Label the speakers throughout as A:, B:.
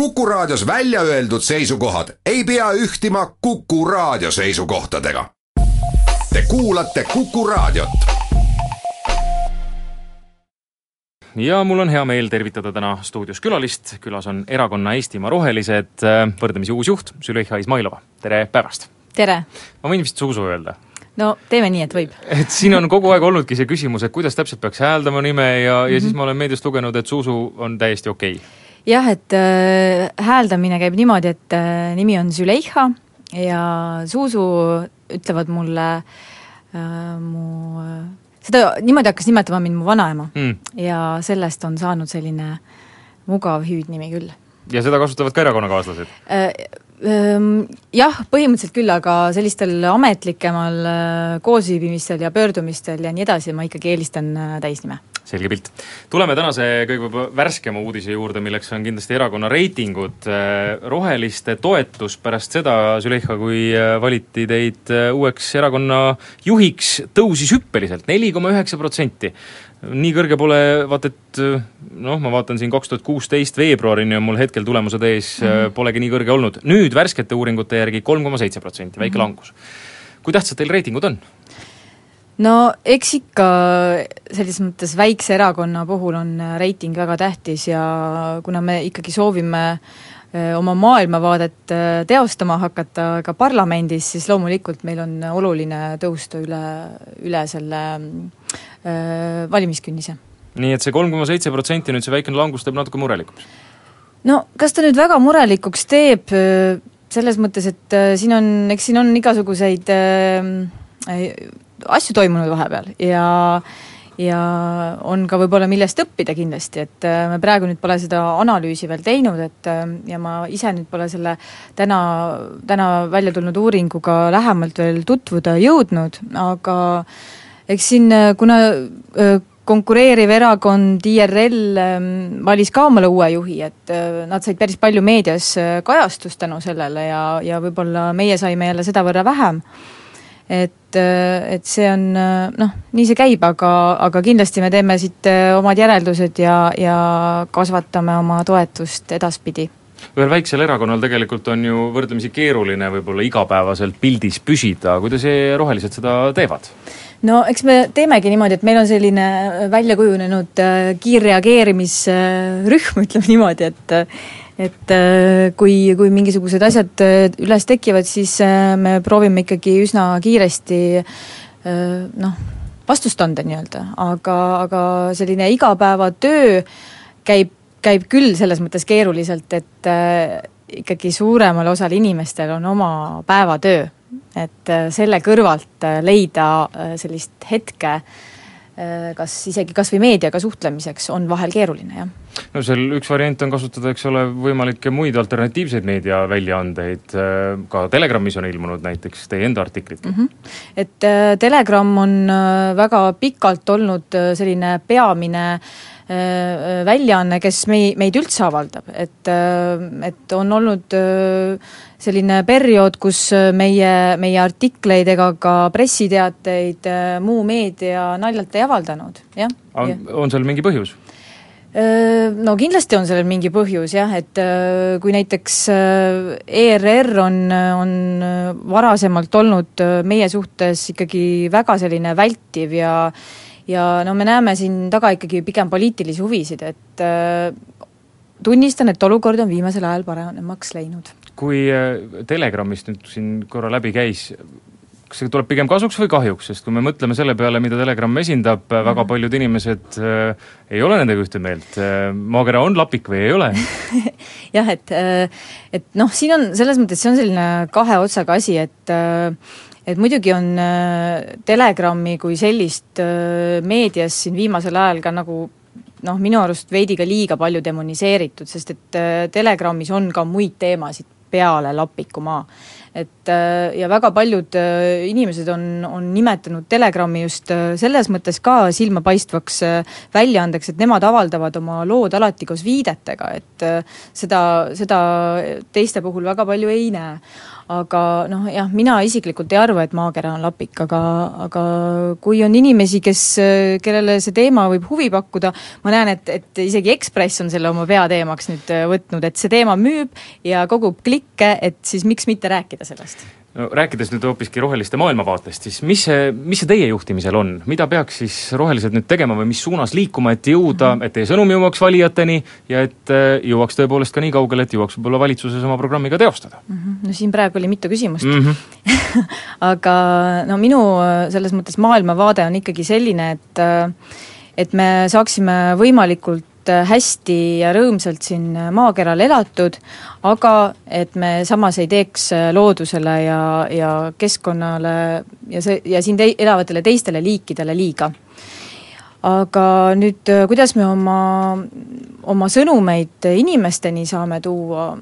A: Kuku Raadios välja öeldud seisukohad ei pea ühtima Kuku Raadio seisukohtadega. Te kuulate Kuku Raadiot.
B: ja mul on hea meel tervitada täna stuudios külalist, külas on erakonna Eestimaa Rohelised võrdlemisi uus juht Züleyxa Izmailova, tere päevast!
C: tere!
B: ma võin vist Zuzu öelda?
C: no teeme nii, et võib.
B: et siin on kogu aeg olnudki see küsimus, et kuidas täpselt peaks hääldama nime ja mm, -hmm. ja siis ma olen meediast lugenud, et Zuzu on täiesti okei okay
C: jah, et äh, hääldamine käib niimoodi, et äh, nimi on Züleyxa ja Zuzu ütlevad mulle äh, mu seda niimoodi hakkas nimetama mind mu vanaema mm. ja sellest on saanud selline mugav hüüdnimi küll.
B: ja seda kasutavad ka erakonnakaaslased
C: äh,? Ehm, jah, põhimõtteliselt küll, aga sellistel ametlikemal äh, koosviibimistel ja pöördumistel ja nii edasi ma ikkagi eelistan äh, täisnime
B: selge pilt. tuleme tänase kõige värskema uudise juurde, milleks on kindlasti erakonna reitingud. Äh, roheliste toetus pärast seda, Züleyxa, kui valiti teid uueks erakonna juhiks, tõusis hüppeliselt, neli koma üheksa protsenti nii kõrge pole vaata et noh, ma vaatan siin kaks tuhat kuusteist veebruarini on mul hetkel tulemused ees mm, -hmm. polegi nii kõrge olnud. nüüd värskete uuringute järgi kolm koma seitse protsenti, väike mm -hmm. langus. kui tähtsad teil reitingud on?
C: No eks ikka selles mõttes väikse erakonna puhul on reiting väga tähtis ja kuna me ikkagi soovime äh, oma maailmavaadet teostama hakata ka parlamendis, siis loomulikult meil on oluline tõusta üle, üle selle äh, valimiskünnise.
B: nii et see kolm koma seitse protsenti nüüd, see väikene langus teeb natuke murelikuks?
C: no kas ta nüüd väga murelikuks teeb, selles mõttes, et siin on, eks siin on igasuguseid äh, asju toimunud vahepeal ja ja on ka võib-olla millest õppida kindlasti, et äh, me praegu nüüd pole seda analüüsi veel teinud, et äh, ja ma ise nüüd pole selle täna, täna välja tulnud uuringuga lähemalt veel tutvuda jõudnud, aga eks siin, äh, kuna konkureeriv erakond IRL ähm, valis ka omale uue juhi, et nad said päris palju meedias kajastust tänu sellele ja, ja võib-olla meie saime jälle sedavõrra vähem. Et, et see on noh, nii see käib, aga, aga kindlasti me teeme siit omad järeldused ja, ja kasvatame oma toetust edaspidi
B: ühel väiksel erakonnal tegelikult on ju võrdlemisi keeruline võib-olla igapäevaselt pildis püsida, kuidas rohelised seda teevad?
C: no eks me teemegi niimoodi, et meil on selline välja kujunenud kiirreageerimisrühm, ütleme niimoodi, et et äh, kui, kui mingisugused asjad äh, üles tekivad, siis äh, me proovime ikkagi üsna kiiresti noh, vastust anda nii-öelda, aga, aga selline igapäevatöö käib, käib küll selles mõttes keeruliselt, et ikkagi suuremal osal inimestel on oma päevatöö. et selle kõrvalt leida sellist hetke äh, kas isegi kas või meediaga suhtlemiseks on vahel keeruline, jah.
B: no seal üks variant on kasutada, eks ole, võimalikke muid alternatiivseid meediaväljaandeid, äh, ka Telegramis on ilmunud näiteks teie enda artiklid mm. -hmm.
C: Et äh, Telegram on väga pikalt olnud selline peamine väljaanne, kes mei-, meid üldse avaldab, et, et on olnud selline periood, kus äh, meie, meie artikleid ega ka pressiteateid äh, muu meedia naljalt ei avaldanud, jah.
B: on seal mingi põhjus?
C: Äh, no kindlasti on sellel mingi põhjus jah, et kui näiteks ERR on, on varasemalt olnud meie suhtes ikkagi väga selline vältiv ja ja no me näeme siin taga ikkagi pigem poliitilisi huvisid, et tunnistan, et olukord on viimasel ajal paremaks läinud
B: kui äh, Telegramist nüüd siin korra läbi käis, kas see tuleb pigem kasuks või kahjuks, sest kui me mõtleme selle peale, mida Telegram esindab mm, -hmm. väga mhm. paljud inimesed äh, ei ole nendega ühte meelt äh,. maakera on lapik või ei ole
C: jah, et, äh, et noh, siin on selles mõttes, see on selline kahe otsaga asi, et äh, et muidugi on äh, Telegrami kui sellist meedias siin viimasel ajal ka nagu noh, minu arust veidi ka liiga palju demoniseeritud, sest et Telegramis on ka muid teemasid peale Lapikumaa. Et äh, ja väga paljud äh, inimesed on, on nimetanud Telegrami just äh, selles mõttes ka silmapaistvaks väljaandeks, et nemad avaldavad oma lood alati koos viidetega, et seda, seda teiste puhul väga palju ei näe. Aga noh, jah, mina isiklikult ei arva, et maakera on lapik, aga, aga kui on inimesi, kes, kellele see teema võib huvi pakkuda, ma näen, et, et isegi Ekspress on selle oma peateemaks nüüd võtnud, et see teema müüb ja kogub klikke, et siis miks mitte rääkida sellest
B: no rääkides nüüd hoopiski roheliste maailmavaatest, siis mis see, mis see teie juhtimisel on, mida peaks siis rohelised nüüd tegema või mis suunas liikuma, et jõuda mm, -hmm. et teie sõnum jõuaks valijateni ja et äh, jõuaks tõepoolest ka nii kaugele, et jõuaks võib-olla valitsuses oma programmi ka teostada
C: mm? -hmm. no siin praegu oli mitu küsimust mm. -hmm. aga no minu äh, selles mõttes maailmavaade on ikkagi selline, et äh, et me saaksime võimalikult võimalikult hästi ja rõõmsalt siin maakeral elatud, aga et me samas ei teeks loodusele ja, ja keskkonnale ja see, ja siin tei-, elavatele teistele liikidele liiga. aga nüüd, kuidas me oma, oma sõnumeid inimesteni saame tuua,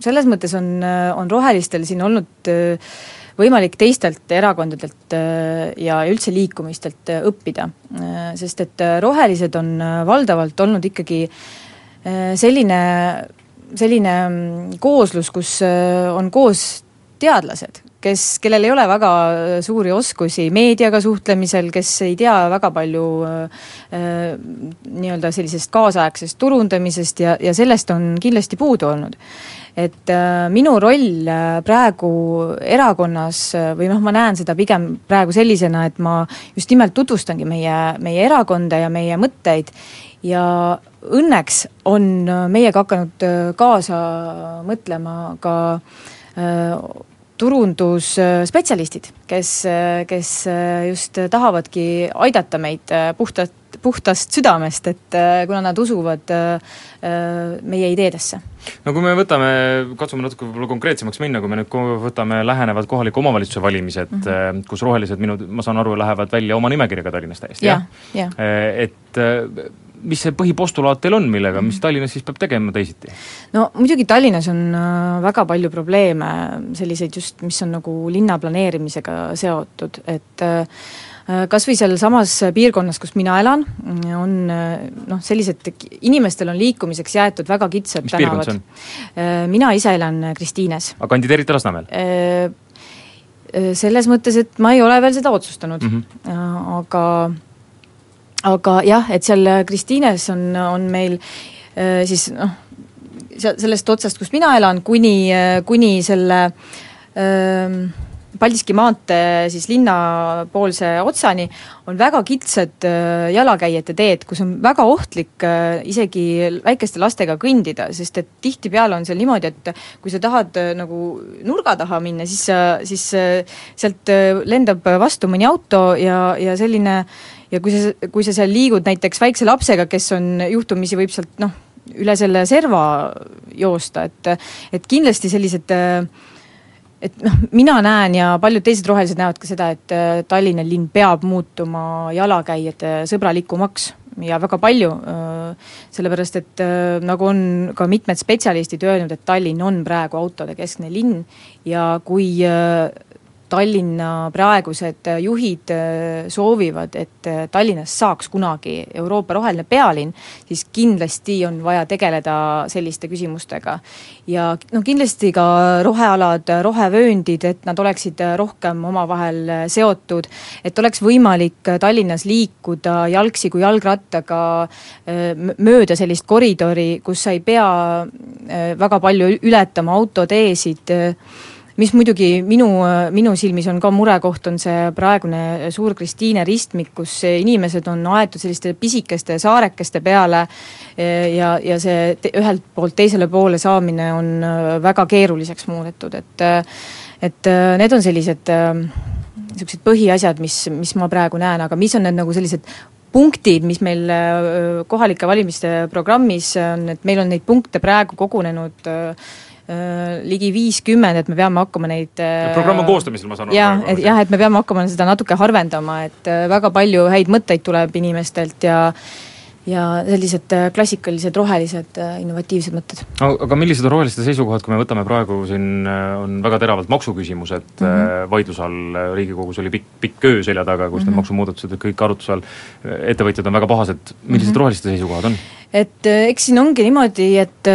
C: selles mõttes on, on rohelistel siin olnud äh, võimalik teistelt erakondadelt äh, ja üldse liikumistelt äh, õppida. Äh, sest et rohelised on valdavalt olnud ikkagi selline, selline mm, kooslus, kus on koos teadlased, kes, kellel ei ole väga suuri oskusi meediaga suhtlemisel, kes ei tea väga palju äh, nii-öelda sellisest kaasaegsest turundamisest ja, ja sellest on kindlasti puudu olnud et äh, minu roll äh, praegu erakonnas äh, või noh, ma näen seda pigem praegu sellisena, et ma just nimelt tutvustangi meie, meie erakonda ja meie mõtteid. Ja õnneks on meiega hakanud kaasa mõtlema ka turundusspetsialistid, kes, kes just tahavadki aidata meid puhtalt, puhtast südamest, et kuna nad usuvad meie ideedesse
B: no kui me võtame, katsume natuke võib-olla konkreetsemaks minna, kui me nüüd võtame lähenevad kohaliku omavalitsuse valimised mm, -hmm. kus rohelised minu, ma saan aru, lähevad välja oma nimekirjaga Tallinnas täiesti
C: ja,, jah
B: ja.? Äh, et äh, mis see põhipostulaat teil on, millega, mis Tallinnas siis peab tegema teisiti?
C: no muidugi Tallinnas on väga palju probleeme, selliseid just, mis on nagu linna planeerimisega seotud, et äh, Äh, kas või sealsamas piirkonnas, kus mina elan, on äh, noh, sellised, inimestel on liikumiseks jäetud väga kitsad
B: mis
C: tänavad. Äh, mina ise elan Kristiines.
B: aga kandideerite Lasnamäel?
C: Selles mõttes, et ma ei ole veel seda otsustanud mm, -hmm. aga aga jah, et seal Kristiines on, on meil siis noh, sellest otsast, kust mina elan, kuni, kuni selle öö, Paldiski maantee siis linnapoolse otsani on väga kitsad äh, jalakäijate teed, kus on väga ohtlik äh, isegi väikeste lastega kõndida, sest et tihtipeale on seal niimoodi, et kui sa tahad äh, nagu nurga taha minna, siis siis sealt lendab vastu mõni auto ja, ja selline ja kui sa, kui sa seal liigud näiteks väikse lapsega, kes on juhtumisi, võib sealt noh, üle selle serva joosta, et et kindlasti sellised äh, et noh, mina näen ja paljud teised rohelised näevad ka seda, et äh, Tallinna linn peab muutuma jalakäijate sõbralikumaks ja väga palju, äh, sellepärast et äh, nagu on ka mitmed spetsialistid öelnud, et Tallinn on praegu autode keskne linn ja kui Tallinna praegused juhid äh, soovivad, et äh, Tallinnast saaks kunagi Euroopa roheline pealinn, siis kindlasti on vaja tegeleda selliste küsimustega. ja noh, kindlasti ka rohealad, rohevööndid, et nad oleksid rohkem omavahel seotud, et oleks võimalik Tallinnas liikuda jalgsi kui jalgrattaga äh, mööda sellist koridori, kus sa ei pea väga palju ületama autoteesid, mis muidugi minu, minu silmis on ka murekoht, on see praegune suur Kristiine ristmik, kus inimesed on aetud selliste pisikeste saarekeste peale ja, ja see te, ühelt poolt teisele poole saamine on väga keeruliseks muudetud, et et need on sellised niisugused põhiasjad, mis, mis ma praegu näen, aga mis on need nagu sellised punktid, mis meil kohalike valimiste programmis on, et meil on neid punkte praegu kogunenud ligi viiskümmend, et me peame hakkama neid
B: äh, programm on koostamisel, ma saan aru.
C: jah, et jah, et me peame hakkama seda natuke harvendama, et äh, väga palju häid mõtteid tuleb inimestelt ja ja sellised klassikalised rohelised innovatiivsed mõtted.
B: aga millised on roheliste seisukohad, kui me võtame praegu siin, on väga teravalt maksuküsimused mm -hmm. vaidluse all, Riigikogus oli pikk, pikk öö selja taga, kus mm -hmm. need mhm. maksumuudatused olid kõik arutluse all, ettevõtjad on väga pahased, millised mm -hmm. roheliste seisukohad on?
C: et eks siin ongi niimoodi, et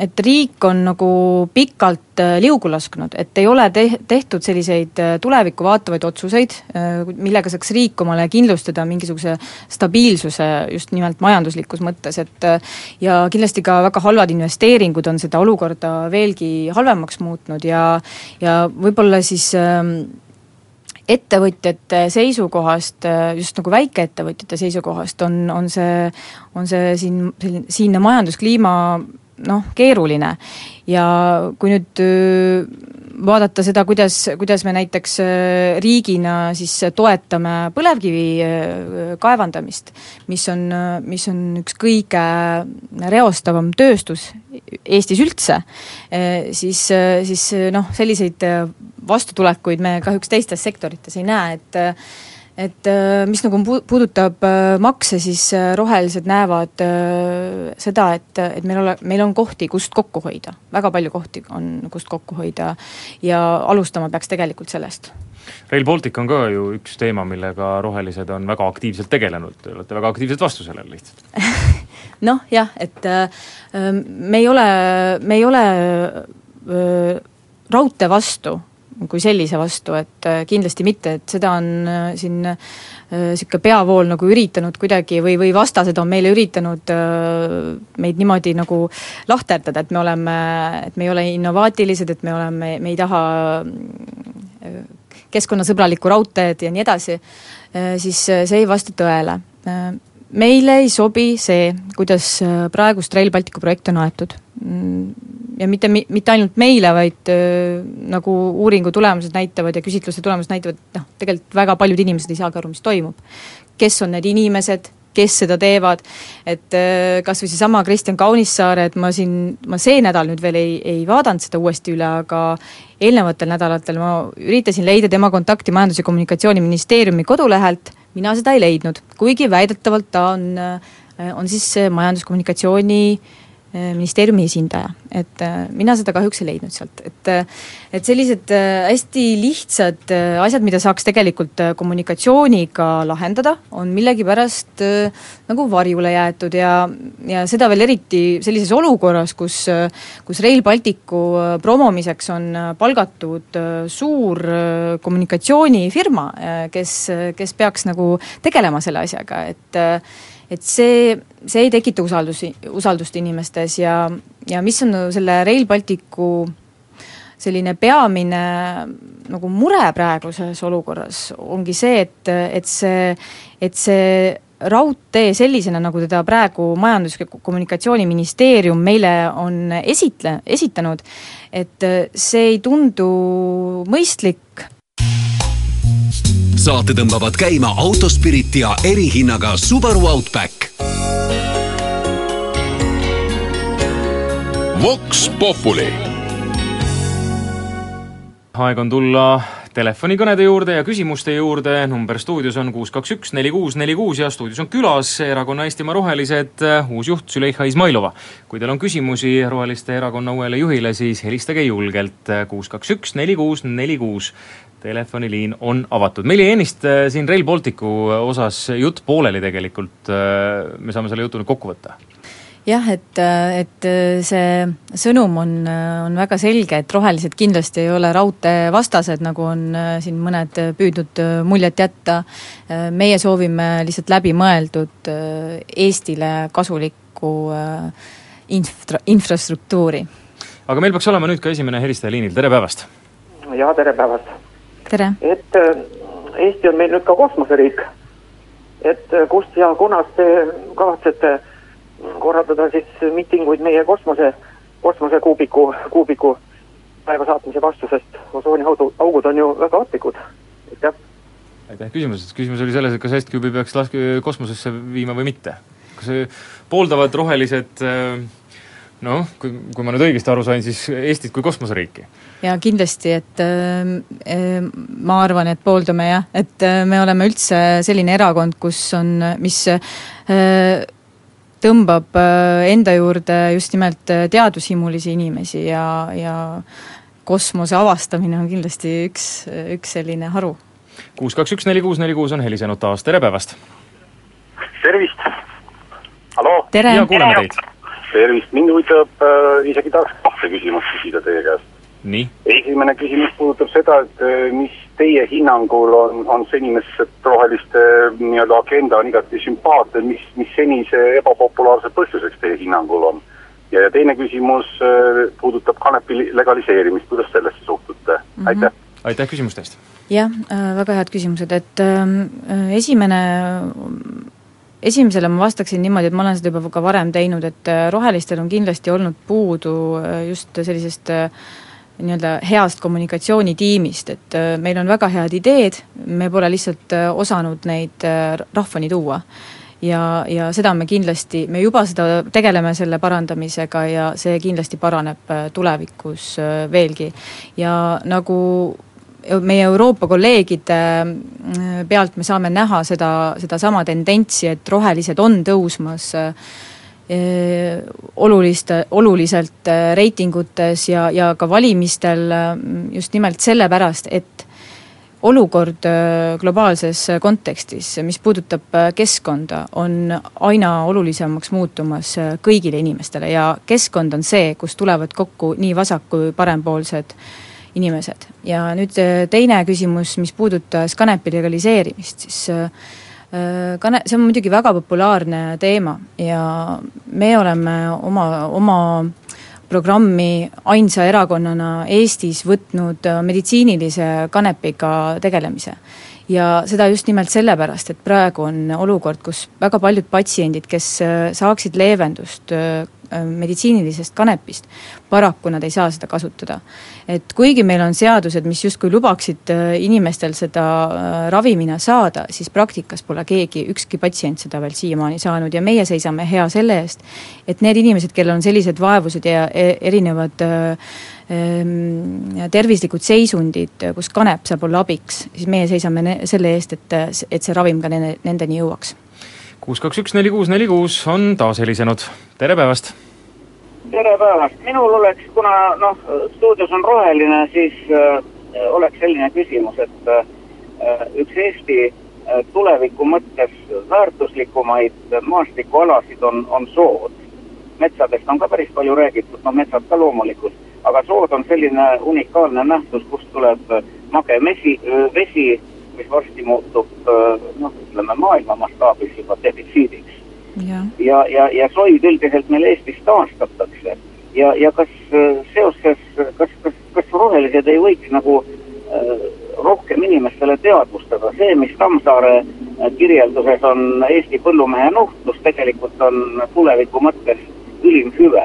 C: et riik on nagu pikalt äh, liugu lasknud, et ei ole te-, tehtud selliseid äh, tulevikku vaatavaid otsuseid, millega saaks riik omale kindlustada mingisuguse stabiilsuse just nimelt majanduslikus mõttes, et ja kindlasti ka väga halvad investeeringud on seda olukorda veelgi halvemaks muutnud ja ja võib-olla siis ähm, ettevõtjate seisukohast, just nagu väikeettevõtjate seisukohast on, on see, on see siin, selline, siinne majanduskliima noh, keeruline. ja kui nüüd vaadata seda, kuidas, kuidas me näiteks riigina siis toetame põlevkivi kaevandamist, mis on, mis on üks kõige reostavam tööstus Eestis üldse, siis, siis noh, selliseid vastutulekuid me kahjuks teistes sektorites ei näe, et et äh, mis nagu puudutab äh, makse, siis äh, rohelised näevad seda, et, et meil ole, meil on kohti, kust kokku hoida, väga palju kohti on, kust kokku hoida. Ja alustama peaks tegelikult sellest.
B: Rail Baltic on ka ju üks teema, millega rohelised on väga aktiivselt tegelenud, te olete väga aktiivselt vastu sellele lihtsalt.
C: Noh jah, et me ei ole, me ei ole äh, raudtee vastu kui sellise vastu, et äh, kindlasti mitte, et seda on äh, siin niisugune äh, peavool nagu üritanud kuidagi või, või vastased on meile üritanud meid niimoodi nagu lahterdada, et me oleme, et me ei ole innovaatilised, et me oleme, me ei taha keskkonnasõbralikku raudteed ja nii edasi, siis see ei vasta tõele. Meile ei sobi see, kuidas praegust Rail Balticu projekti on aetud. Mm, ja mitte, mitte ainult meile, vaid äh, nagu uuringu tulemused näitavad ja küsitluste tulemused näitavad, noh, tegelikult väga paljud inimesed ei saagi aru, mis toimub. kes on need inimesed, kes seda teevad, et äh, kas või seesama Kristjan Kaunissaare, et ma siin, ma see nädal nüüd veel ei, ei vaadanud seda uuesti üle, aga eelnevatel nädalatel ma üritasin leida tema kontakti Majandus- ja Kommunikatsiooniministeeriumi kodulehelt, mina seda ei leidnud, kuigi väidetavalt ta on, äh, on siis Majandus-Kommunikatsiooni äh, ministeeriumi esindaja, et äh, mina seda kahjuks ei leidnud sealt, et äh, et sellised hästi lihtsad asjad, mida saaks tegelikult kommunikatsiooniga lahendada, on millegipärast nagu varjule jäetud. Ja, ja seda veel eriti sellises olukorras, kus kus Rail Balticu promomiseks on palgatud suur kommunikatsioonifirma, kes, kes peaks nagu tegelema selle asjaga, et et see, see ei tekita usaldusi, usaldust inimestes ja, ja mis on selle Rail Balticu selline peamine nagu mure praeguses olukorras, ongi see, et, et see, et see raudtee sellisena, nagu teda praegu Majandus- ja Kommunikatsiooniministeerium meile on esitle, esitanud, et see ei tundu mõistlik
D: saate tõmbavad käima Autospirit ja erihinnaga Subaru Outback.
A: Vox Populi.
B: aeg on tulla telefonikõnede juurde ja küsimuste juurde, number stuudios on kuus, kaks, üks, neli, kuus, neli, kuus ja stuudios on külas Erakonna Eestimaa Rohelised uus juht Züleyxa Izmailova. kui teil on küsimusi Roheliste Erakonna uuele juhile, siis helistage julgelt kuus, kaks, üks, neli, kuus, neli, kuus telefoniliin on avatud. meil jäi ennist äh, siin Rail Balticu äh, osas jutt pooleli tegelikult, äh, me saame selle jutu nüüd kokku võtta
C: jah, et, et see sõnum on, on väga selge, et rohelised kindlasti ei ole raudteevastased, nagu on siin mõned püüdnud muljet jätta. meie soovime lihtsalt läbimõeldud Eestile kasulikku infra, infrastruktuuri.
B: aga meil peaks olema nüüd ka esimene helistaja liinil, tere päevast!
E: jaa, tere päevast!
C: Tere!
E: et äh, Eesti on meil nüüd ka kosmoseriik. et äh, kust ja kunas te kavatsete korraldada siis miitinguid meie kosmose, kosmosekuubiku, kuubiku päeva saatmise vastu, sest osooniaugud on ju väga ohtlikud, aitäh.
B: aitäh küsimuse eest, küsimus oli selles, et kas Estcube'i peaks laske kosmosesse viima või mitte. kas pooldavad rohelised äh, noh, kui, kui ma nüüd õigesti aru sain, siis Eestit kui kosmoseriiki?
C: jaa, kindlasti, et äh, ma arvan, et pooldame jah, et äh, me oleme üldse selline erakond, kus on, mis äh, tõmbab äh, enda juurde just nimelt äh, teadushimmulisi inimesi ja, ja kosmose avastamine on kindlasti üks, üks selline haru.
B: kuus, kaks, üks, neli, kuus, neli, kuus on helisenud taas, tere päevast!
F: tervist! halloo!
C: tere!
B: ja kuuleme teid!
F: Tervist, mind huvitab äh,, isegi tahaks kahte küsimust küsida teie käest. esimene küsimus puudutab seda, et äh, mis teie hinnangul on, on senimest roheliste nii-öelda agenda on igati sümpaatne, mis, mis senise ebapopulaarsuse põhjuseks teie hinnangul on? ja, ja teine küsimus äh, puudutab kanepi legaliseerimist, kuidas sellesse suhtute mm, -hmm. aitäh!
B: aitäh küsimuste eest!
C: jah, väga head küsimused, et äh, esimene esimesele ma vastaksin niimoodi, et ma olen seda juba ka varem teinud, et äh, rohelistel on kindlasti olnud puudu äh, just sellisest äh, nii-öelda heast kommunikatsioonitiimist, et meil on väga head ideed, me pole lihtsalt osanud neid rahvani tuua. ja, ja seda me kindlasti, me juba seda, tegeleme selle parandamisega ja see kindlasti paraneb tulevikus veelgi. ja nagu meie Euroopa kolleegide mm, pealt me saame näha seda, sedasama tendentsi, et rohelised on tõusmas eh, oluliste, oluliselt eh, reitingutes ja, ja ka valimistel just nimelt sellepärast, et olukord globaalses kontekstis, mis puudutab keskkonda, on aina olulisemaks muutumas kõigile inimestele. Ja keskkond on see, kus tulevad kokku nii vasak- kui parempoolsed äh, inimesed. ja nüüd äh, teine küsimus, mis puudutas kanepi legaliseerimist, siis äh, äh, kane-, see on muidugi väga populaarne teema ja me oleme oma, oma programmi ainsa erakonnana Eestis võtnud meditsiinilise kanepiga tegelemise ja seda just nimelt sellepärast, et praegu on olukord, kus väga paljud patsiendid, kes saaksid leevendust Äh, meditsiinilisest kanepist, paraku nad ei saa seda kasutada. et kuigi meil on seadused, mis justkui lubaksid äh, inimestel seda äh, ravimina saada, siis praktikas pole keegi, ükski patsient seda veel siiamaani saanud ja meie seisame hea selle eest, et need inimesed, kellel on sellised vaevused ja e-, erinevad ähm, tervislikud seisundid, kus kanep saab olla abiks, siis meie seisame selle eest, et, et see ravim ka nende, nendeni jõuaks
B: kuus, kaks, üks, neli, kuus, neli, kuus on taas helisenud, tere päevast!
G: tere päevast, minul oleks, kuna noh, stuudios on roheline, siis äh, oleks selline küsimus, et äh, üks Eesti äh, tuleviku mõttes väärtuslikumaid maastikualasid on, on sood. metsadest on ka päris palju räägitud, no metsad ka loomulikult, aga sood on selline unikaalne nähtus, kust tuleb mage mesi, vesi mis varsti muutub noh, ütleme maailma mastaabis juba defitsiidiks. ja, ja, ja, ja soid üldiselt meil Eestis taastatakse ja, ja kas seoses, kas, kas, kas rohelised ei võiks nagu äh, rohkem inimestele teadvustada, see, mis Tammsaare kirjelduses on Eesti põllumehe nuhtlus, tegelikult on tuleviku mõttes ülim hüve.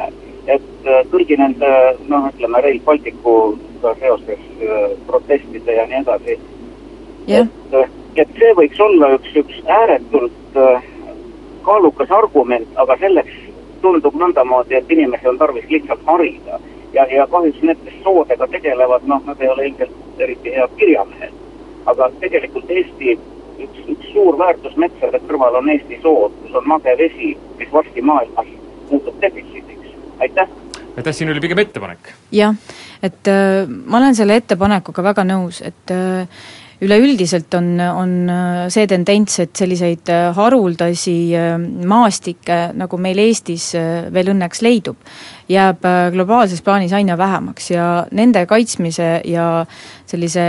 G: Et kõigi nende noh, ütleme Rail Balticuga seoses protestide ja nii edasi et, et see võiks olla üks, üks ääretult äh, kaalukas argument, aga selleks tundub nõndamoodi, et inimesi on tarvis lihtsalt harida. ja, ja kahjuks need, kes soodega tegelevad, noh, nad ei ole ilmselt eriti head kirjamehed. aga tegelikult Eesti üks, üks suur väärtus metsade kõrval on Eesti sood, kus on mage vesi, mis varsti maailmas muutub defitsiidiks. aitäh!
B: Aitäh, siin oli pigem ettepanek.
C: jah, et äh, ma olen selle ettepanekuga väga nõus, et äh, üleüldiselt on, on äh, see tendents, et selliseid haruldasi maastikke, nagu meil Eestis veel õnneks leidub, jääb globaalses plaanis aina vähemaks ja nende kaitsmise ja sellise,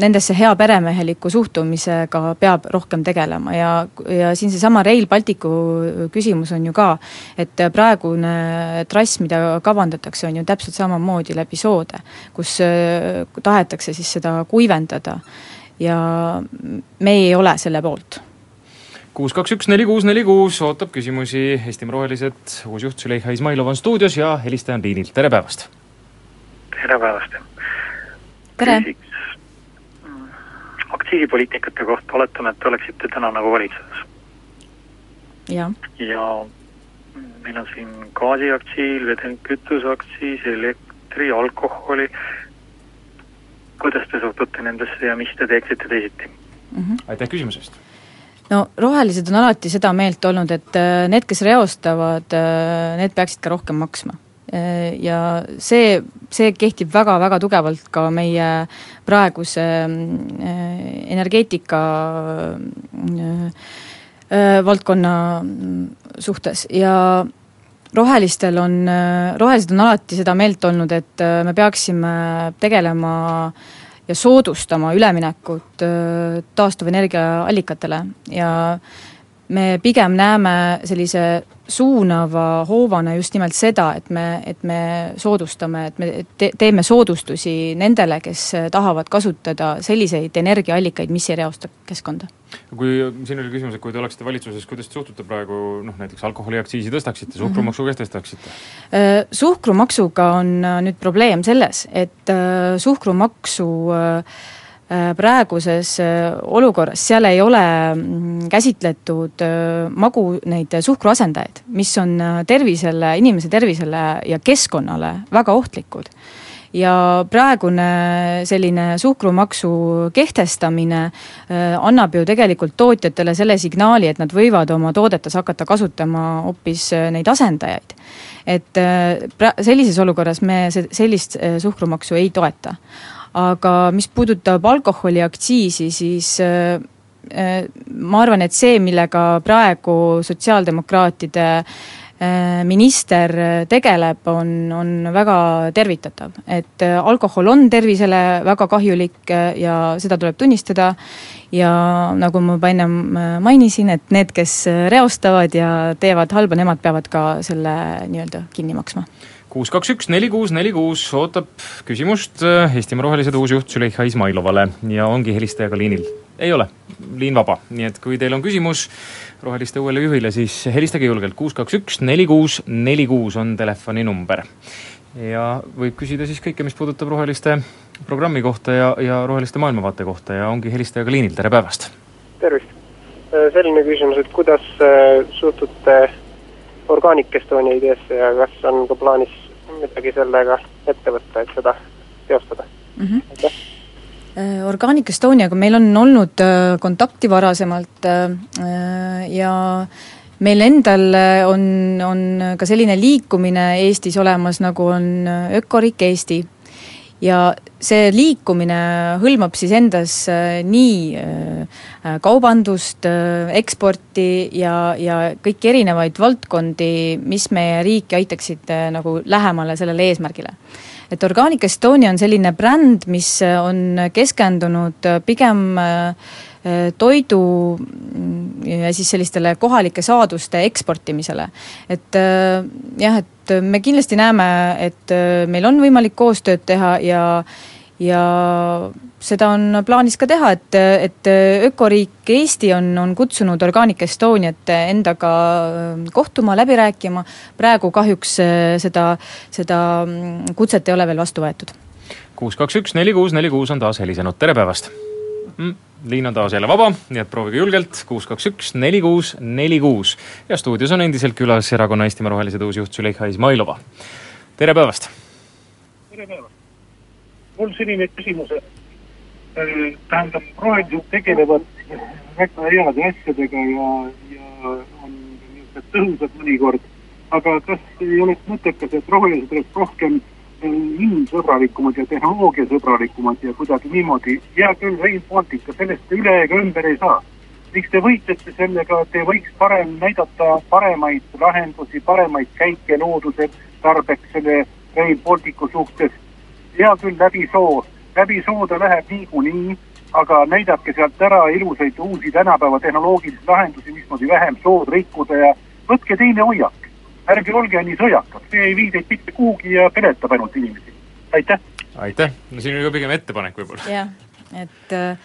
C: nendesse heaperemeheliku suhtumisega peab rohkem tegelema ja, ja siin seesama Rail Balticu küsimus on ju ka, et praegune trass, mida kavandatakse, on ju täpselt samamoodi läbi soode, kus tahetakse siis seda kuivendada ja me ei ole selle poolt
B: kuus, kaks, üks, neli, kuus, neli, kuus ootab küsimusi Eestimaa Rohelised, uus juht Züleyxa Izmailov on stuudios ja helistaja on liinil, tere päevast!
H: tere päevast!
C: tere!
H: aktsiisipoliitikate kohta, oletame, et te oleksite täna nagu valitsuses.
C: ja,
H: ja meil on siin gaasiaktsiis, vedelkütuseaktsiis, elektri, alkoholi kuidas te suhtute nendesse ja mis te teeksite teisiti
B: mm? -hmm. aitäh küsimuse eest!
C: No rohelised on alati seda meelt olnud, et äh, need, kes reostavad, äh, need peaksid ka rohkem maksma. Äh, ja see, see kehtib väga-väga tugevalt ka meie praeguse energeetika valdkonna suhtes ja rohelistel on, rohelised on alati seda meelt olnud, et me peaksime tegelema ja soodustama üleminekut taastuvenergiaallikatele. Ja me pigem näeme sellise suunava hoovana just nimelt seda, et me, et me soodustame, et me te-, teeme soodustusi nendele, kes tahavad kasutada selliseid energiaallikaid, mis ei reosta keskkonda.
B: kui siin oli küsimus, et kui te oleksite valitsuses, kuidas te suhtute praegu noh, näiteks alkoholiaktsiisi tõstaksite, suhkrumaksu kehtestaksite?
C: Äh, suhkrumaksuga on äh, nüüd probleem selles, et äh, suhkrumaksu Äh, praeguses äh, olukorras, seal ei ole mm, käsitletud äh, magu neid suhkruasendajaid, mis on tervisele, inimese tervisele ja keskkonnale väga ohtlikud ja praegune selline suhkrumaksu kehtestamine annab ju tegelikult tootjatele selle signaali, et nad võivad oma toodetes hakata kasutama hoopis neid asendajaid. et pra-, sellises olukorras me se-, sellist suhkrumaksu ei toeta aga mis puudutab alkoholiaktsiisi, siis äh, äh, ma arvan, et see, millega praegu sotsiaaldemokraatide äh, minister tegeleb, on, on väga tervitatav. et alkohol on tervisele väga kahjulik ja seda tuleb tunnistada ja nagu ma juba ennem mainisin, et need, kes reostavad ja teevad halba, nemad peavad ka selle nii-öelda kinni maksma
B: kuus, kaks, üks, neli, kuus, neli, kuus ootab küsimust äh, Eestimaa Rohelised uusjuht Züleyxa Izmailovale ja ongi helistajaga liinil. ei ole, liin vaba, nii et kui teil on küsimus Roheliste uuele juhile, siis helistage julgelt, kuus, kaks, üks, neli, kuus, neli, kuus on telefoninumber. ja võib küsida siis kõike, mis puudutab Roheliste programmi kohta ja, ja Roheliste maailmavaate kohta ja ongi helistajaga liinil, tere päevast!
I: tervist! Äh, selline küsimus, et kuidas äh, suhtute Organic Estonia ideesse ja kas on ka plaanis midagi sellega ette võtta, et seda teostada mm. -hmm. aitäh!
C: Äh, Organic Estoniaga meil on olnud äh, kontakti varasemalt äh, ja meil endal on, on ka selline liikumine Eestis olemas, nagu on Ökoriik Eesti ja see liikumine hõlmab siis endas äh, nii äh, kaubandust, äh, eksporti ja, ja kõiki erinevaid valdkondi, mis meie riiki aitaksid nagu lähemale sellele eesmärgile. et Organic Estonia on selline bränd, mis on keskendunud pigem toidu ja siis sellistele kohalike saaduste eksportimisele. et jah, et me kindlasti näeme, et meil on võimalik koostööd teha ja ja seda on plaanis ka teha, et, et Ökoriik Eesti on, on kutsunud Organic Estoniat endaga kohtuma, läbi rääkima, praegu kahjuks seda, seda kutset ei ole veel vastu võetud.
B: kuus, kaks, üks, neli, kuus, neli, kuus on taas helisenud, tere päevast mm,! liin on taas jälle vaba, nii et proovige julgelt, kuus, kaks, üks, neli, kuus, neli, kuus. ja stuudios on endiselt külas Erakonna Eestimaa Rohelised uusjuht Züleyxa Izmailova. tere päevast!
J: tere päevast! mul selline küsimus, äh, tähendab, rohelised tegelevad väga heade asjadega ja, ja on niisugused tõhusad mõnikord, aga kas ei oleks mõttekas, et rohelised oleks rohkem inimsõbralikumad ja tehnoloogiasõbralikumad ja kuidagi niimoodi, hea küll, Rail Baltic, sellest üle ega ümber ei saa. miks te võitlete sellega, te võiks parem näidata paremaid lahendusi, paremaid käike looduse tarbeks selle Rail Balticu suhtes hea küll, läbi soo, läbi soo ta läheb niikuinii, aga näidake sealt ära ilusaid uusi tänapäeva tehnoloogilisi lahendusi, mismoodi vähem sood rikkuda ja võtke teine hoiak. Ärge olge nii sõjakad, see ei vii teid mitte kuhugi ja peletab ainult inimesi. aitäh!
B: aitäh, no siin oli ka pigem ettepanek võib-olla.
C: jah, et äh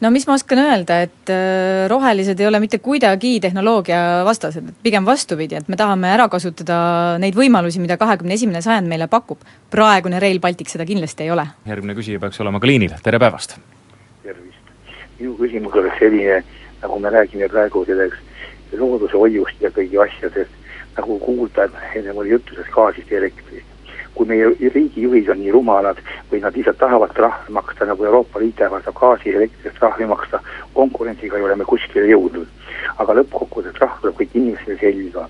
C: no mis ma oskan öelda, et äh, rohelised ei ole mitte kuidagi tehnoloogia vastased, et pigem vastupidi, et me tahame ära kasutada neid võimalusi, mida kahekümne esimene sajand meile pakub. praegune Rail Baltic seda kindlasti ei ole.
B: järgmine küsija peaks olema ka liinil, tere päevast!
K: tervist! minu küsimus oleks selline, nagu me räägime praegu selleks looduse hoiust ja kõigi asjadest, nagu kuulda, enne oli juttu sellest gaasist ja elektrist kui meie riigijuhid on nii rumalad või nad lihtsalt tahavad trahvi maksta, nagu Euroopa Liit ähvardab gaasi ja elektri trahvi maksta, konkurentsiga ei ole me kuskile jõudnud. aga lõppkokkuvõttes trahv tuleb kõik inimestele selga.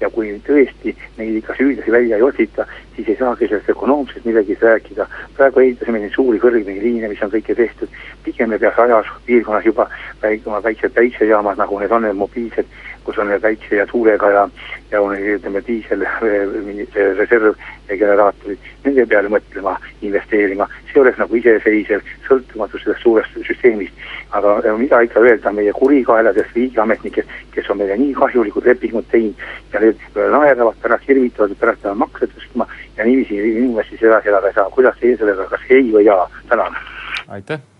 K: ja kui tõesti neid ikka süüdlasi välja ei otsita, siis ei saagi sellest ökonoomsest midagi rääkida. praegu ehitasime neid suuri kõrgepingiliine, mis on kõike tehtud, pigem me peaks ajas piirkonnas juba väik-, oma väiksed päiksejaamad, nagu need on, need mobiilsed, kus on päikse ja tuulega ja ja on ütleme, diisel, reservgeneraatorid, nende peale mõtlema, investeerima, see oleks nagu iseseisev, sõltumatu sellest suurest süsteemist. aga mida ikka öelda meie kurikaeladest riigiametnikest, kes on meile nii kahjulikud lepingud teinud ja need naeravad pärast, hirmutavad, et pärast peavad makse tõstma ja niiviisi inimesi edasi elada ei saa, kuidas teie sellega, kas ei või jaa, tänan.
B: aitäh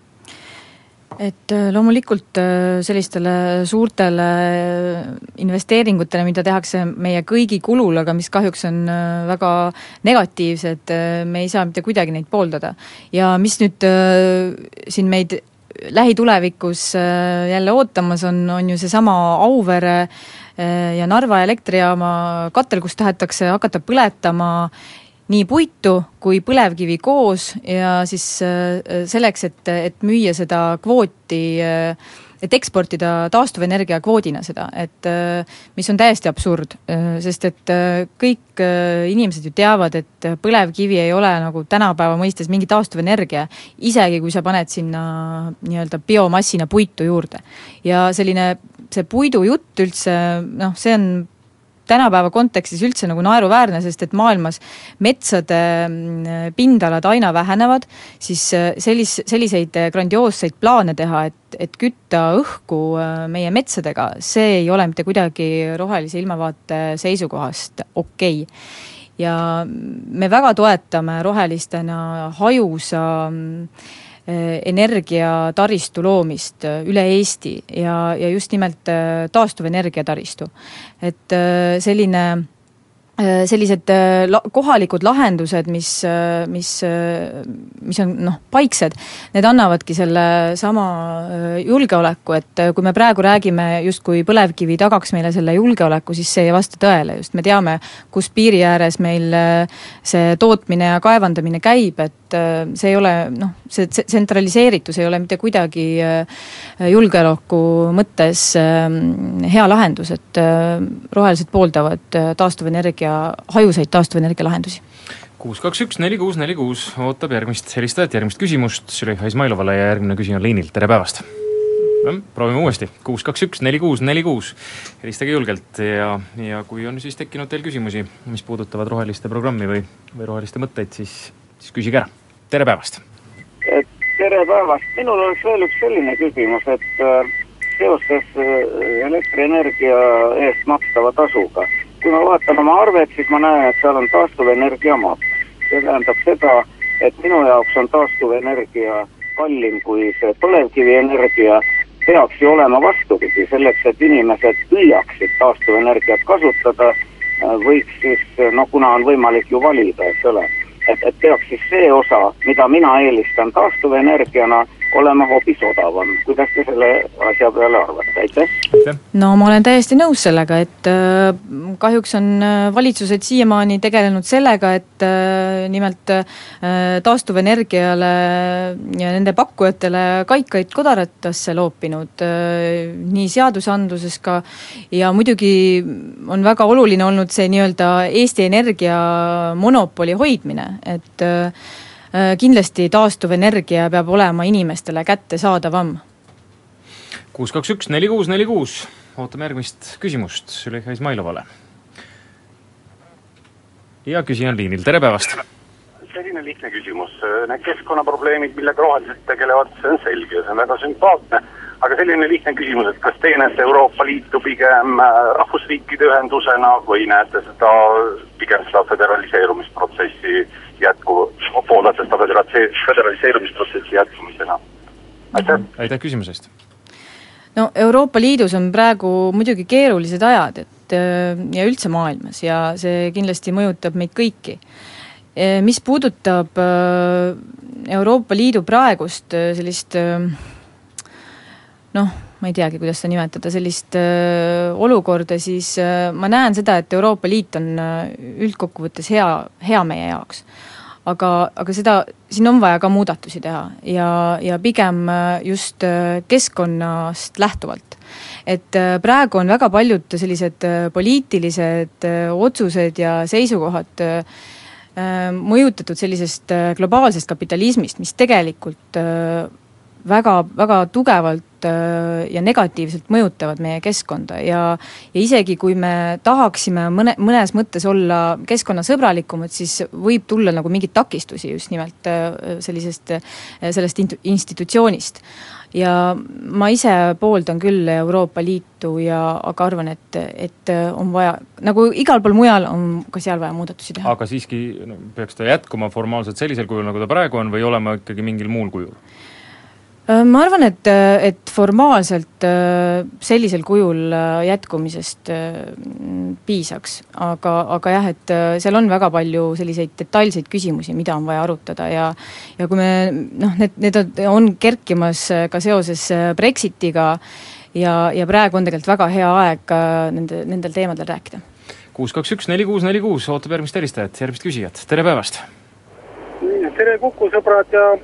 C: et äh, loomulikult äh, sellistele suurtele äh, investeeringutele, mida tehakse meie kõigi kulul, aga mis kahjuks on väga negatiivsed, me ei saa mitte kuidagi neid pooldada. ja mis nüüd siin meid lähitulevikus jälle ootamas on, on ju seesama Auvere ja Narva elektrijaama katel, kus tahetakse hakata põletama nii puitu kui põlevkivi koos ja siis äh, selleks, et, et müüa seda kvooti, äh, et eksportida taastuvenergia kvoodina seda, et äh, mis on täiesti absurd, sest et kõik inimesed ju teavad, et põlevkivi ei ole nagu tänapäeva mõistes mingi taastuvenergia, isegi kui sa paned sinna nii-öelda biomassina puitu juurde. ja selline, see puidu jutt üldse, noh, see on tänapäeva kontekstis üldse nagu naeruväärne, sest et maailmas metsade mm, pindalad aina vähenevad, siis äh, sellis-, selliseid äh, grandioosseid plaane teha, et, et kütta õhku äh, meie metsadega, see ei ole mitte kuidagi rohelise ilmavaate seisukohast okei okay. ja me väga toetame rohelistena hajusa äh, Äh, energiataristu loomist äh, üle Eesti ja, ja just nimelt äh, taastuvenergia taristu. et selline sellised la-, kohalikud lahendused, mis, mis, mis on noh, paiksed, need annavadki selle sama julgeoleku, et kui me praegu räägime justkui põlevkivi tagaks meile selle julgeoleku, siis see ei vasta tõele, just me teame, kus piiri ääres meil see tootmine ja kaevandamine käib, et see ei ole noh, see tsentraliseeritus ei ole mitte kuidagi julgeoleku mõttes hea lahendus, et rohelised pooldavad taastuvenergia energia, hajusaid taastuvenergia lahendusi
B: kuus, kaks, üks, neli, kuus, neli, kuus ootab järgmist helistajat, järgmist küsimust Züleyxa Izmailovale ja järgmine küsija on liinil, tere päevast! proovime uuesti, kuus, kaks, üks, neli, kuus, neli, kuus. helistage julgelt ja, ja kui on siis tekkinud teil küsimusi, mis puudutavad roheliste programmi või, või roheliste mõtteid, siis, siis küsige ära. tere päevast!
G: tere päevast, minul oleks veel üks selline küsimus, et äh, seoses äh, elektrienergia eest makstava tasuga kui ma vaatan oma arvet, siis ma näen, et seal on taastuvenergia maks. see tähendab seda, et minu jaoks on taastuvenergia kallim kui see põlevkivienergia, peaks ju olema vastupidi, selleks et inimesed püüaksid taastuvenergiat kasutada, võiks siis, no kuna on võimalik ju valida, eks ole, et, et peaks siis see osa, mida mina eelistan taastuvenergiana, olema hoopis odavam. kuidas te selle asja peale arvate, aitäh?
C: no ma olen täiesti nõus sellega, et äh, kahjuks on äh, valitsused siiamaani tegelenud sellega, et äh, nimelt taastuvenergiale ja nende pakkujatele kaikaid kodaratasse loopinud nii seadusandluses ka ja muidugi on väga oluline olnud see nii-öelda Eesti Energia monopoli hoidmine, et Äh, kindlasti taastuvenergia peab olema inimestele kättesaadavam.
B: kuus, kaks, üks, neli, kuus, neli, kuus, ootame järgmist küsimust Züleyxa Izmailovale. ja küsija on liinil, tere päevast!
F: selline lihtne küsimus, need keskkonnaprobleemid, millega rohelised tegelevad, see on selge ja see on väga sümpaatne, aga selline lihtne küsimus, et kas teie näete Euroopa Liitu pigem äh, rahvusriikide ühendusena või näete seda, pigem seda föderaliseerumisprotsessi jätku, pooldate seda föderaliseerumisprotsessi jätkumisena. aitäh!
B: aitäh küsimuse eest!
C: no Euroopa Liidus on praegu muidugi keerulised ajad, et äh, ja üldse maailmas ja see kindlasti mõjutab meid kõiki. Äh, mis puudutab Euroopa Liidu praegust sellist noh, ma ei teagi, kuidas seda nimetada, sellist öö, olukorda, siis öö, ma näen seda, et Euroopa Liit on üldkokkuvõttes hea, hea meie jaoks aga, aga seda, siin on vaja ka muudatusi teha ja, ja pigem just keskkonnast lähtuvalt. et praegu on väga paljud sellised poliitilised otsused ja seisukohad mõjutatud sellisest globaalsest kapitalismist, mis tegelikult väga, väga tugevalt ja negatiivselt mõjutavad meie keskkonda ja ja isegi, kui me tahaksime mõne, mõnes mõttes olla keskkonnasõbralikumad, siis võib tulla nagu mingeid takistusi just nimelt äh, sellisest, sellest institutsioonist ja ma ise pooldan küll Euroopa Liitu ja aga arvan, et, et on vaja, nagu igal pool mujal, on ka seal vaja muudatusi teha.
B: aga siiski no, peaks ta jätkuma formaalselt sellisel kujul, nagu ta praegu on, või olema ikkagi mingil muul kujul?
C: Äh, ma arvan, et, et formaalselt äh, sellisel kujul äh, jätkumisest piisaks, aga, aga jah, et seal on väga palju selliseid detailseid küsimusi, mida on vaja arutada ja ja kui me noh, need, need on kerkimas ka seoses Brexitiga ja, ja praegu on tegelikult väga hea aeg nende, nendel teemadel rääkida.
B: kuus, kaks, üks, neli, kuus, neli, kuus, ootab järgmist helistajat, järgmist küsijat, tere päevast!
J: tere, Kuku sõbrad ja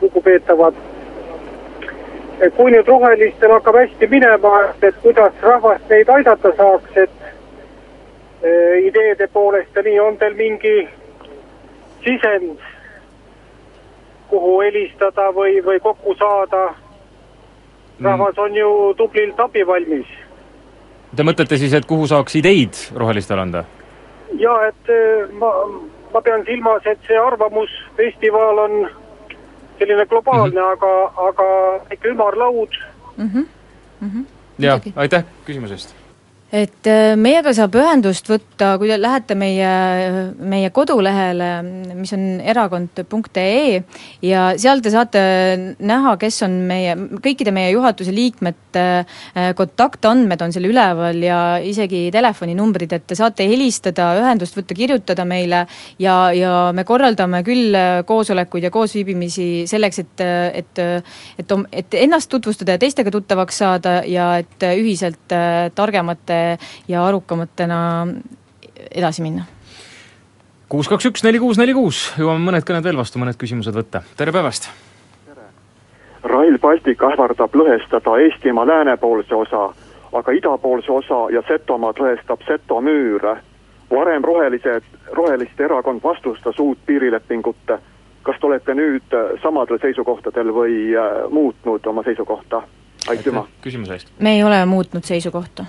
J: lugupeetavad kui nüüd rohelistel hakkab hästi minema, et kuidas rahvast neid aidata saaks, et e, ideede poolest ja nii, on teil mingi sisend, kuhu helistada või, või kokku saada? rahvas on ju tublilt abivalmis.
B: Te mõtlete siis, et kuhu saaks ideid rohelistele anda?
J: ja et e, ma, ma pean silmas, et see arvamusfestival on selline globaalne mm, -hmm. aga, aga ikka ümarlaud mm.
C: -hmm. Mm -hmm.
B: jah, aitäh küsimuse eest
C: et äh, meiega saab ühendust võtta, kui te lähete meie, meie kodulehele, mis on erakond.ee ja seal te saate näha, kes on meie, kõikide meie juhatuse liikmete äh, kontaktandmed on seal üleval ja isegi telefoninumbrid, et te saate helistada, ühendust võtta, kirjutada meile ja, ja me korraldame küll koosolekuid ja koosviibimisi selleks, et, et et, et ennast tutvustada ja teistega tuttavaks saada ja et ühiselt äh, targemate ja arukamatena edasi minna.
B: kuus, kaks, üks, neli, kuus, neli, kuus, jõuame mõned kõned veel vastu, mõned küsimused võtta, tere päevast!
L: Rail Baltic ähvardab lõhestada Eestimaa läänepoolse osa, aga idapoolse osa ja Setomaad lõhestab Seto müür. varem rohelised, Roheliste erakond vastustas uut piirilepingut. kas te olete nüüd samadel seisukohtadel või äh, muutnud oma seisukohta? aitüma!
B: küsimuse eest!
C: me ei ole muutnud seisukohta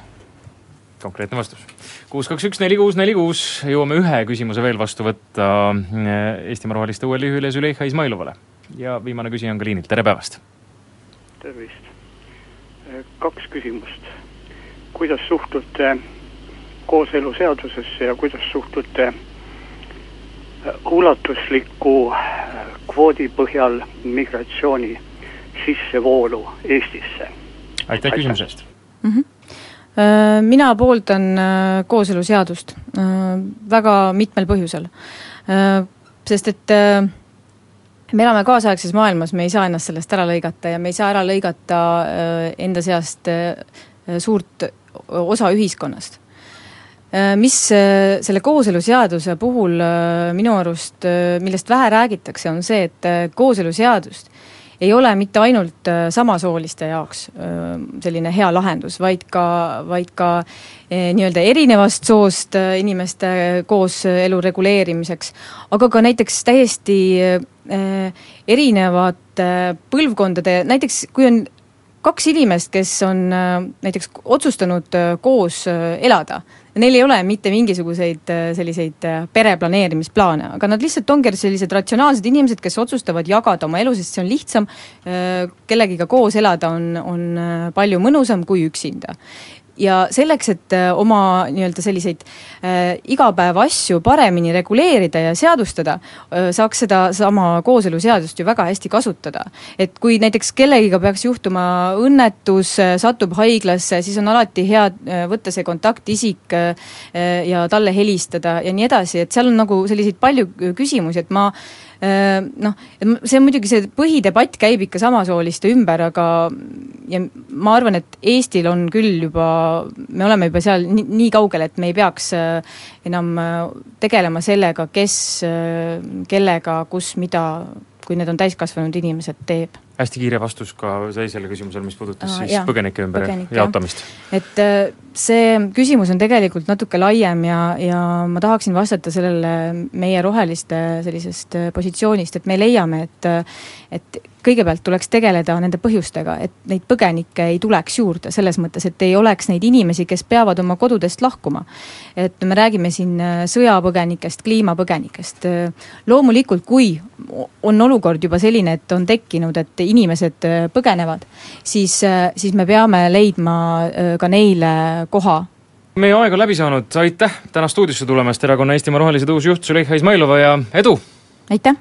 B: konkreetne vastus. kuus, kaks, üks, neli, kuus, neli, kuus, jõuame ühe küsimuse veel vastu võtta eh, Eestimaa Roheliste uuele juhile Züleyxa Izmailovale. ja viimane küsija on ka liinil, tere päevast!
M: tervist! Eh, kaks küsimust. kuidas suhtute kooseluseadusesse ja kuidas suhtute eh, ulatusliku kvoodi põhjal migratsiooni sissevoolu Eestisse?
B: aitäh küsimuse eest
C: mm! -hmm Äh, mina pooldan äh, kooseluseadust äh, väga mitmel põhjusel. Sest et me elame kaasaegses maailmas, me ei saa ennast sellest ära lõigata ja me ei saa ära lõigata enda seast suurt osa ühiskonnast. Mis selle kooseluseaduse puhul minu arust, millest vähe räägitakse, on see, et kooseluseadust ei ole mitte ainult äh, samasooliste jaoks äh, selline hea lahendus, vaid ka, vaid ka äh, nii-öelda erinevast soost inimeste kooselu reguleerimiseks, aga ka näiteks täiesti erinevate põlvkondade, näiteks kui on kaks inimest, kes on näiteks otsustanud koos elada, neil ei ole mitte mingisuguseid äh, selliseid äh, pereplaneerimisplaane, aga nad lihtsalt ongi sellised ratsionaalsed inimesed, kes otsustavad jagada oma elu, sest see on lihtsam, äh, kellegiga koos elada on, on palju mõnusam kui üksinda ja selleks, et äh, oma nii-öelda selliseid äh, igapäevaasju paremini reguleerida ja seadustada äh,, saaks sedasama kooseluseadust ju väga hästi kasutada. et kui näiteks kellegiga peaks juhtuma õnnetus, äh, satub haiglasse, siis on alati hea äh, võtta see kontaktisik äh, ja talle helistada ja nii edasi, et seal on nagu selliseid palju küsimusi, et ma äh, Äh, noh, see on muidugi, see põhidebatt käib ikka samasooliste ümber, aga ja ma arvan, et Eestil on küll juba, me oleme juba seal nii, nii kaugel, et me ei peaks enam tegelema sellega, kes kellega, kus, mida kui need on täiskasvanud inimesed, teeb.
B: Hästi kiire vastus ka sellisele küsimusele, mis puudutas
C: Aa,
B: siis
C: jaa,
B: põgenike ümber
C: põgenike,
B: jaotamist.
C: et see küsimus on tegelikult natuke laiem ja, ja ma tahaksin vastata sellele meie roheliste sellisest äh, positsioonist, et me leiame, et et kõigepealt tuleks tegeleda nende põhjustega, et neid põgenikke ei tuleks juurde, selles mõttes, et ei oleks neid inimesi, kes peavad oma kodudest lahkuma. et me räägime siin äh, sõjapõgenikest, kliimapõgenikest, loomulikult kui on olukord juba selline, et on tekkinud, et inimesed äh, põgenevad, siis, siis me peame leidma ka neile koha
B: meie aeg on läbi saanud, aitäh täna stuudiosse tulemast, Erakonna Eestimaa Rohelised uus juht Züleyxa Izmailova ja edu!
C: aitäh!